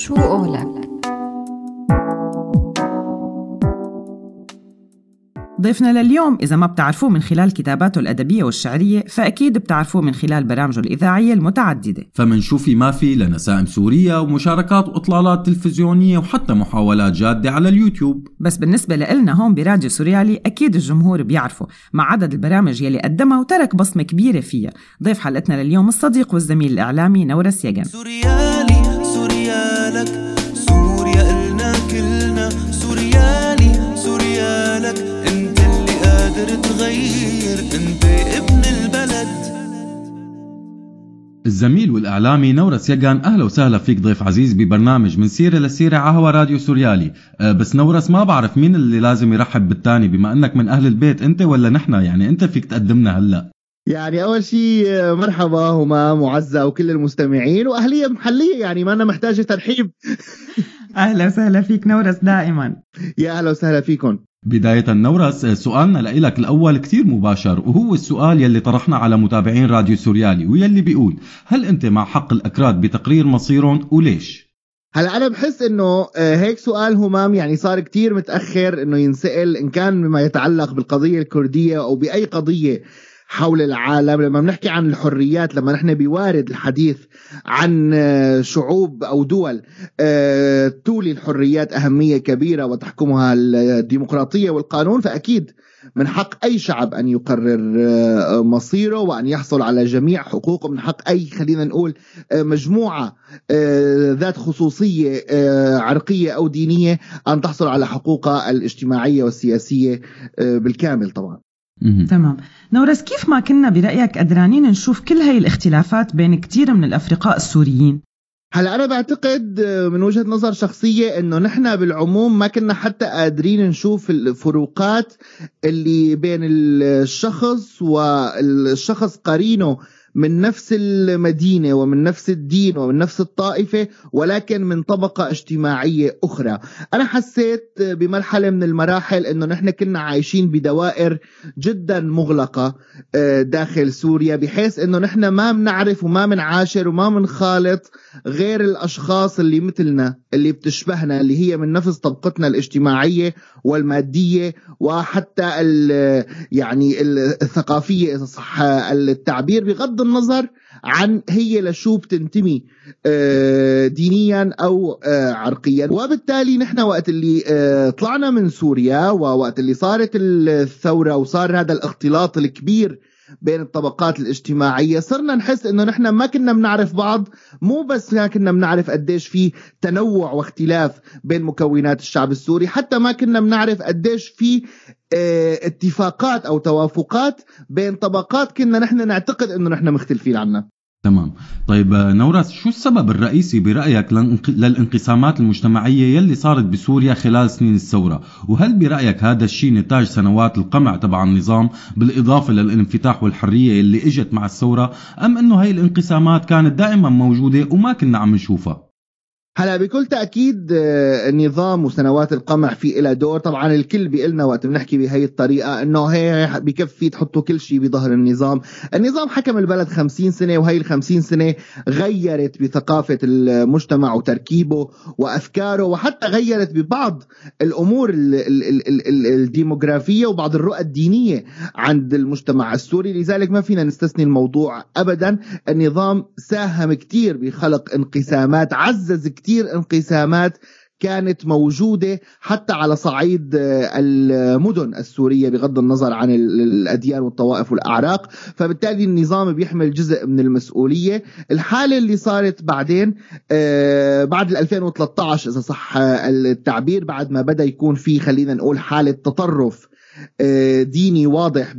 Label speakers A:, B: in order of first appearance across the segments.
A: شو قولك؟
B: ضيفنا لليوم إذا ما بتعرفوه من خلال كتاباته الأدبية والشعرية فأكيد بتعرفوه من خلال برامجه الإذاعية المتعددة.
C: فمن شو في ما في لنسائم سوريا ومشاركات وإطلالات تلفزيونية وحتى محاولات جادة على اليوتيوب.
B: بس بالنسبة لإلنا هون براديو سوريالي أكيد الجمهور بيعرفه مع عدد البرامج يلي قدمها وترك بصمة كبيرة فيها. ضيف حلقتنا لليوم الصديق والزميل الإعلامي نورس يجن.
D: سوريالي سوريالك سوريا إلنا كلنا سوريالي سوريالك أنت اللي قادر تغير أنت ابن البلد.
C: الزميل والإعلامي نورس يجان أهلا وسهلا فيك ضيف عزيز ببرنامج من سيرة لسيرة على هوا راديو سوريالي أه بس نورس ما بعرف مين اللي لازم يرحب بالتاني بما أنك من أهل البيت أنت ولا نحن؟ يعني أنت فيك تقدمنا هلأ.
E: يعني أول شيء مرحبا همام وعزة وكل المستمعين. وأهلية محلية يعني ما أنا محتاجه ترحيب.
B: أهلا وسهلا فيك نورس دائما.
E: يا أهلا وسهلا فيكم.
C: بداية نورس سؤالنا لإلك الأول كتير مباشر وهو السؤال يلي طرحنا على متابعين راديو سوريالي ويلي بيقول هل أنت مع حق الأكراد بتقرير مصيرهم وليش؟
E: هلا أنا بحس إنه آه، هيك سؤال همام يعني صار كتير متأخر إنه ينسأل إن كان بما يتعلق بالقضية الكردية أو بأي قضية. حول العالم لما بنحكي عن الحريات لما نحن بوارد الحديث عن آه، شعوب أو دول آه، تولي الحريات أهمية كبيرة وتحكمها الديمقراطية والقانون فأكيد من حق أي شعب أن يقرر آه، مصيره وأن يحصل على جميع حقوقه من حق أي خلينا نقول مجموعة آه، ذات خصوصية آه، عرقية أو دينية أن تحصل على حقوقها الاجتماعية والسياسية آه، بالكامل طبعا.
B: تمام. نورس كيف ما كنا برأيك قدرانين نشوف كل هاي الاختلافات بين كتير من الأفرقاء السوريين؟
E: هلا أنا بعتقد آه، من وجهة نظر شخصية إنه نحن بالعموم ما كنا حتى قادرين نشوف الفروقات اللي بين الشخص والشخص قرينه من نفس المدينة ومن نفس الدين ومن نفس الطائفة ولكن من طبقة اجتماعية أخرى. أنا حسيت بمرحلة من المراحل إنه نحن كنا عايشين بدوائر جدا مغلقة آه، داخل سوريا بحيث إنه نحن ما بنعرف وما بنعاشر وما بنخالط غير الأشخاص اللي مثلنا اللي بتشبهنا اللي هي من نفس طبقتنا الاجتماعية والمادية وحتى يعني ال- الثقافية إذا صح التعبير بغض النظر عن هي لشو بتنتمي آه، دينيا أو آه، عرقيا. وبالتالي نحن وقت اللي آه، طلعنا من سوريا ووقت اللي صارت الثورة وصار هذا الاختلاط الكبير بين الطبقات الاجتماعية. صرنا نحس إنه نحن ما كنا بنعرف بعض مو بس ما كنا بنعرف قديش في تنوع واختلاف بين مكونات الشعب السوري حتى ما كنا بنعرف قديش في آه، اتفاقات أو توافقات بين طبقات كنا نحن نعتقد إنه نحن مختلفين عنها.
C: تمام. طيب آه، نورس شو السبب الرئيسي برأيك للانق- للانقسامات المجتمعية يلي صارت بسوريا خلال سنين الثورة؟ وهل برأيك هذا الشيء نتاج سنوات القمع تبع النظام بالإضافة للانفتاح والحرية اللي إجت مع الثورة أم أنه هاي الانقسامات كانت دائما موجودة وما كنا عم نشوفها؟
E: هلا بكل تأكيد آه، النظام وسنوات القمع في إلى دور. طبعا الكل بيقلنا وقت بنحكي بهي الطريقة إنه هي بكفي تحطوا كل شيء بظهر النظام. النظام حكم البلد 50 سنة وهي ال 50 سنة غيرت بثقافة المجتمع وتركيبه وأفكاره وحتى غيرت ببعض الأمور ال- ال- ال- ال- ال- الديموغرافية وبعض الرؤى الدينية عند المجتمع السوري. لذلك ما فينا نستثني الموضوع ابدا. النظام ساهم كتير بخلق انقسامات عزز كتير انقسامات كانت موجودة حتى على صعيد آه، المدن السورية بغض النظر عن ال- الأديان والطوائف والأعراق. فبالتالي النظام بيحمل جزء من المسؤولية. الحالة اللي صارت بعدين آه، بعد ال 2013 إذا صح آه، التعبير بعد ما بدأ يكون في خلينا نقول حالة تطرف ديني واضح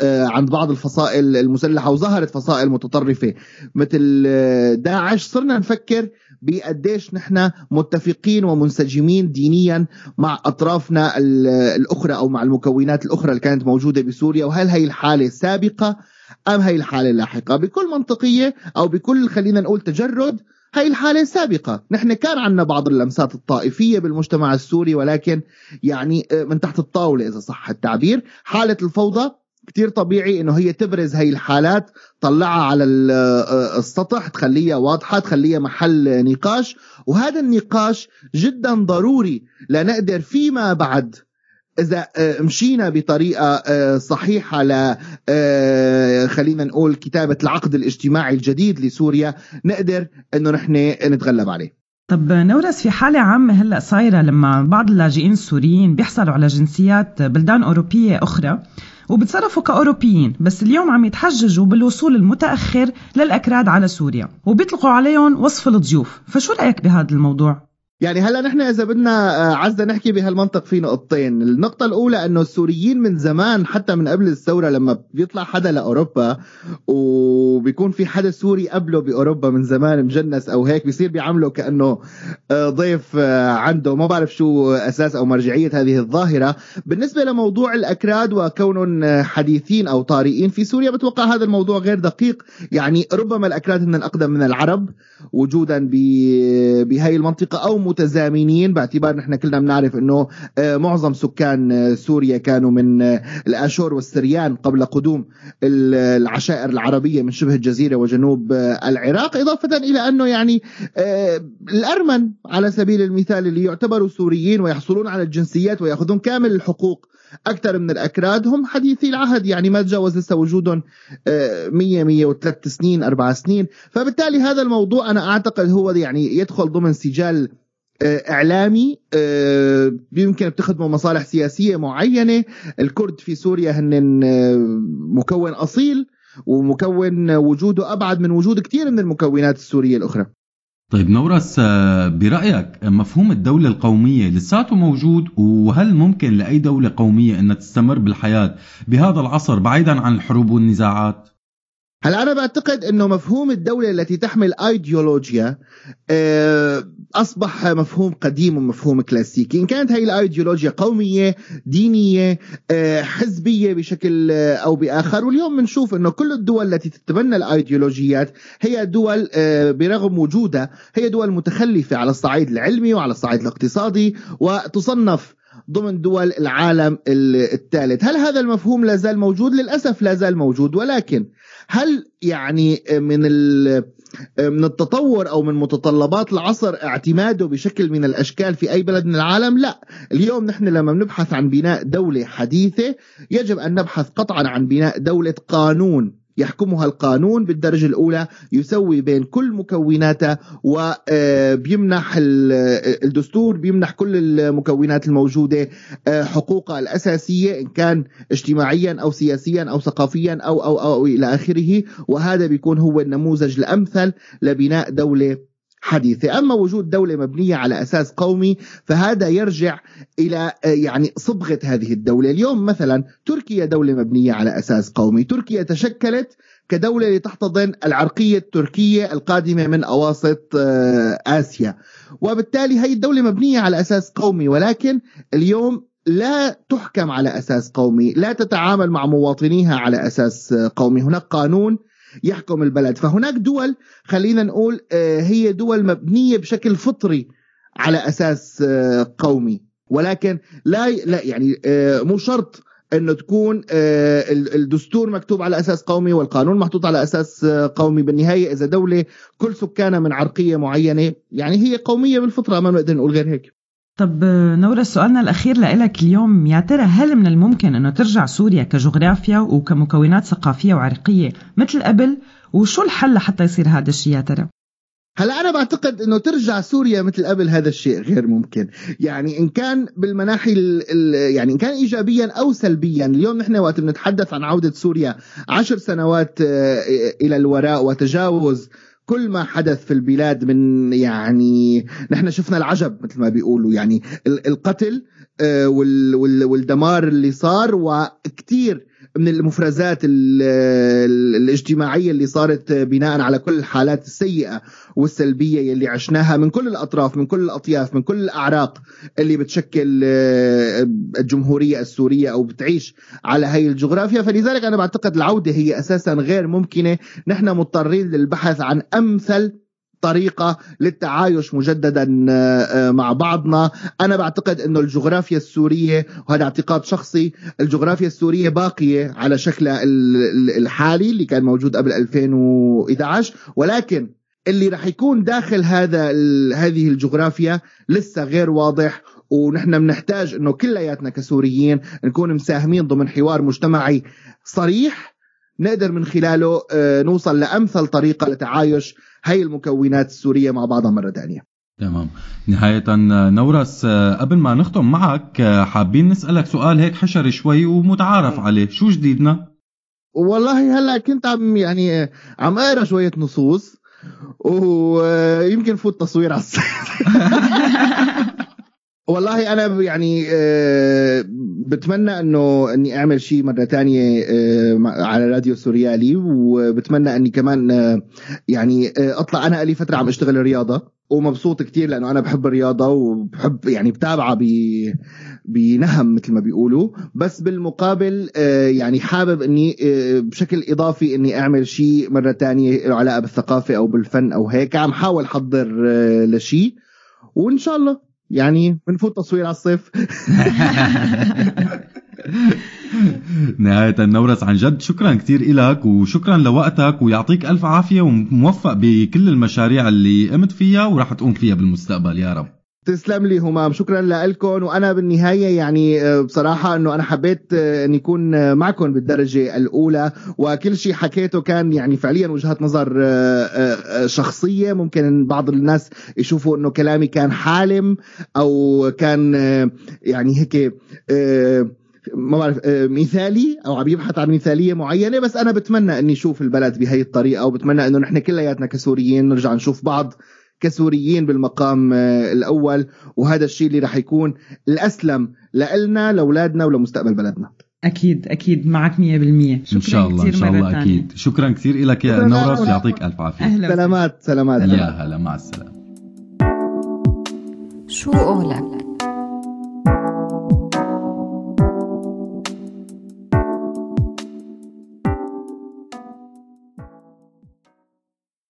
E: آه، عند بعض الفصائل المسلحة وظهرت فصائل متطرفة. مثل آه، داعش صرنا نفكر بقديش نحن متفقين ومنسجمين دينيا مع أطرافنا ال- الأخرى أو مع المكونات الأخرى اللي كانت موجودة بسوريا. وهل هي الحالة سابقة أم هي الحالة لاحقة؟ بكل منطقية أو بكل خلينا نقول تجرد هي الحالة سابقة. نحن كان عندنا بعض اللمسات الطائفية بالمجتمع السوري ولكن يعني آه، من تحت الطاولة إذا صح التعبير. حالة الفوضى كتير طبيعي إنه هي تبرز هاي الحالات طلعها على السطح تخليها واضحة تخليها محل نقاش. وهذا النقاش جدا ضروري لنقدر فيما بعد إذا مشينا بطريقة صحيحة ل خلينا نقول كتابة العقد الاجتماعي الجديد لسوريا نقدر إنه نحن نتغلب عليه
B: طب نورس في حالة عامة هلأ صايرة لما بعض اللاجئين السوريين بيحصلوا على جنسيات بلدان أوروبية أخرى وبتصرفوا كأوروبيين بس اليوم عم يتحججوا بالوصول المتأخر للأكراد على سوريا وبيطلقوا عليهم وصف الضيوف فشو رأيك بهذا الموضوع؟
E: يعني هلا نحن إذا بدنا آه، عزنا نحكي بهالمنطق في نقطتين، النقطة الأولى إنه السوريين من زمان حتى من قبل الثورة لما بيطلع حدا لأوروبا وبيكون في حدا سوري قبله بأوروبا من زمان مجنس أو هيك بيصير بيعامله كأنه آه، ضيف آه، عنده. ما بعرف شو أساس أو مرجعية هذه الظاهرة، بالنسبة لموضوع الأكراد وكونهم حديثين أو طارئين في سوريا بتوقع هذا الموضوع غير دقيق، يعني ربما الأكراد من الأقدم من العرب وجودا بهي المنطقة أو متزامنين. باعتبار نحن كلنا بنعرف إنه آه، معظم سكان آه، سوريا كانوا من آه، الأشور والسريان قبل قدوم العشائر العربية من شبه الجزيرة وجنوب العراق إضافة إلى أنه يعني الأرمن على سبيل المثال اللي يعتبروا سوريين ويحصلون على الجنسيات ويأخذون كامل الحقوق أكثر من الأكراد هم حديثي العهد. يعني ما تجاوز لسه وجودهم 100 103 سنين أربع سنين. فبالتالي هذا الموضوع أنا أعتقد هو يعني يدخل ضمن سجال إعلامي آه، يمكن بتخدموا مصالح سياسية معينة. الكرد في سوريا هن آه، مكون أصيل ومكون وجوده أبعد من وجود كثير من المكونات السورية الأخرى.
C: طيب نورس برأيك مفهوم الدولة القومية لساته موجود؟ وهل ممكن لأي دولة قومية أن تستمر بالحياة بهذا العصر بعيدا عن الحروب والنزاعات؟
E: هلا أنا بعتقد إنه مفهوم الدولة التي تحمل ايديولوجيا آه، أصبح مفهوم قديم ومفهوم كلاسيكي. إن كانت هي الايديولوجيا قومية دينية آه، حزبية بشكل آه، أو بآخر. واليوم بنشوف إنه كل الدول التي تتبنى الايديولوجيات هي دول برغم وجودها هي دول متخلفة على الصعيد العلمي وعلى الصعيد الاقتصادي وتصنف ضمن دول العالم الثالث. هل هذا المفهوم لا زال موجود؟ للأسف لا زال موجود ولكن هل يعني من من التطور أو من متطلبات العصر اعتماده بشكل من الأشكال في أي بلد من العالم؟ لا. اليوم نحن لما بنبحث عن بناء دولة حديثة يجب أن نبحث قطعا عن بناء دولة قانون. يحكمها القانون بالدرجة الأولى يسوي بين كل مكوناتها وبيمنح الدستور بيمنح كل المكونات الموجودة آه، حقوقها الأساسية إن كان اجتماعيا أو سياسيا أو ثقافيا أو أو أو إلى آخره. وهذا بيكون هو النموذج الأمثل لبناء دولة حديثة. أما وجود دولة مبنية على أساس قومي فهذا يرجع إلى آه، يعني صبغة هذه الدولة. اليوم مثلا تركيا دولة مبنية على أساس قومي. تركيا تشكلت كدولة لتحتضن العرقية التركية القادمة من أواسط آه، آسيا. وبالتالي هي الدولة مبنية على أساس قومي ولكن اليوم لا تحكم على أساس قومي لا تتعامل مع مواطنيها على أساس آه، قومي. هناك قانون يحكم البلد. فهناك دول خلينا نقول آه، هي دول مبنية بشكل فطري على أساس آه، قومي. ولكن لا لا يعني آه، مو شرط إنه تكون الدستور مكتوب على أساس قومي والقانون محطوط على أساس قومي. بالنهاية إذا دولة كل سكانها من عرقية معينة يعني هي قومية بالفطرة ما بنقدر نقول غير هيك.
B: طب نورة سؤالنا الأخير لك اليوم. يا ترى هل من الممكن أنه ترجع سوريا كجغرافيا وكمكونات ثقافية وعرقية مثل قبل؟ وشو الحل لحتى يصير هذا الشيء يا ترى؟
E: هلا أنا بعتقد إنه ترجع سوريا مثل قبل هذا الشيء غير ممكن. يعني إن كان بالمناحي يعني إن كان ايجابيا أو سلبيا. اليوم نحن وقت بنتحدث عن عودة سوريا عشر سنوات آه، إلى الوراء وتجاوز كل ما حدث في البلاد من يعني نحن شفنا العجب مثل ما بيقولوا. يعني القتل آه، والدمار اللي صار وكثير من المفرزات الاجتماعية اللي صارت بناء على كل الحالات السيئة والسلبية اللي عشناها من كل الأطراف من كل الأطياف من كل الأعراق اللي بتشكل آه، الجمهورية السورية أو بتعيش على هي الجغرافيا. فلذلك أنا بعتقد العودة هي أساسا غير ممكنة. نحن مضطرين للبحث عن أمثل طريقة للتعايش مجددا آه، مع بعضنا. أنا بعتقد أنه الجغرافيا السورية وهذا اعتقاد شخصي الجغرافيا السورية باقية على شكلها الحالي اللي كان موجود قبل 2011 ولكن اللي رح يكون داخل هذا هذه الجغرافيا لسه غير واضح ونحن بنحتاج إنه كلياتنا كسوريين نكون مساهمين ضمن حوار مجتمعي صريح نقدر من خلاله آه، نوصل لأمثل طريقة لتعايش هاي المكونات السورية مع بعضها مرة ثانية
C: تمام. نهاية نورس قبل ما نختم معك حابين نسألك سؤال هيك حشري شوي ومتعارف عليه. شو جديدنا؟
E: والله هلا كنت عم يعني عم أقرأ شوية نصوص ويمكن فوت تصوير على والله أنا يعني آه، بتمنى إنه إني أعمل شيء مرة تانية آه، على راديو سوريالي وبتمنى إني كمان آه، يعني أطلع أنا لي فترة عم أشتغل رياضة. ومبسوط كتير لأنه أنا بحب الرياضة وبحب يعني بتابعها بنهم مثل ما بيقولوا. بس بالمقابل يعني حابب إني بشكل إضافي إني أعمل شيء مرة تانية له علاقة بالثقافة أو بالفن أو هيك. عم حاول احضر لشيء وإن شاء الله. يعني بنفوت تصوير على الصيف.
C: نهاية النورس عن جد. شكرا كثير إلك وشكرا لوقتك ويعطيك ألف عافية وموفق بكل المشاريع اللي قمت فيها وراح تقوم فيها بالمستقبل. يا رب.
E: تسلم لي همام شكرا لكم. وأنا بالنهاية يعني آه، بصراحة إنه أنا حبيت آه، إني أكون آه، معكم بالدرجة الأولى. وكل شيء حكيته كان يعني فعليا وجهات نظر شخصية. ممكن بعض الناس يشوفوا إنه كلامي كان حالم أو كان يعني هيك ما بعرف مثالي أو عم يبحث عن مثالية معينة. بس أنا بتمنى إني أشوف البلد بهي الطريقة وبتمنى إنه نحن كلياتنا كسوريين نرجع نشوف بعض. كسوريين بالمقام آه، الأول وهذا الشيء اللي راح يكون الأسلم لنا لأولادنا ولمستقبل بلدنا.
B: أكيد أكيد معك 100%
C: شكرا إن شاء الله إن شاء الله أكيد. شكرا كثير لك يا نورس يعطيك ألف عافية.
E: أهلا سلامات سلامات.
C: يا هلا مع السلامة.
A: شو قولك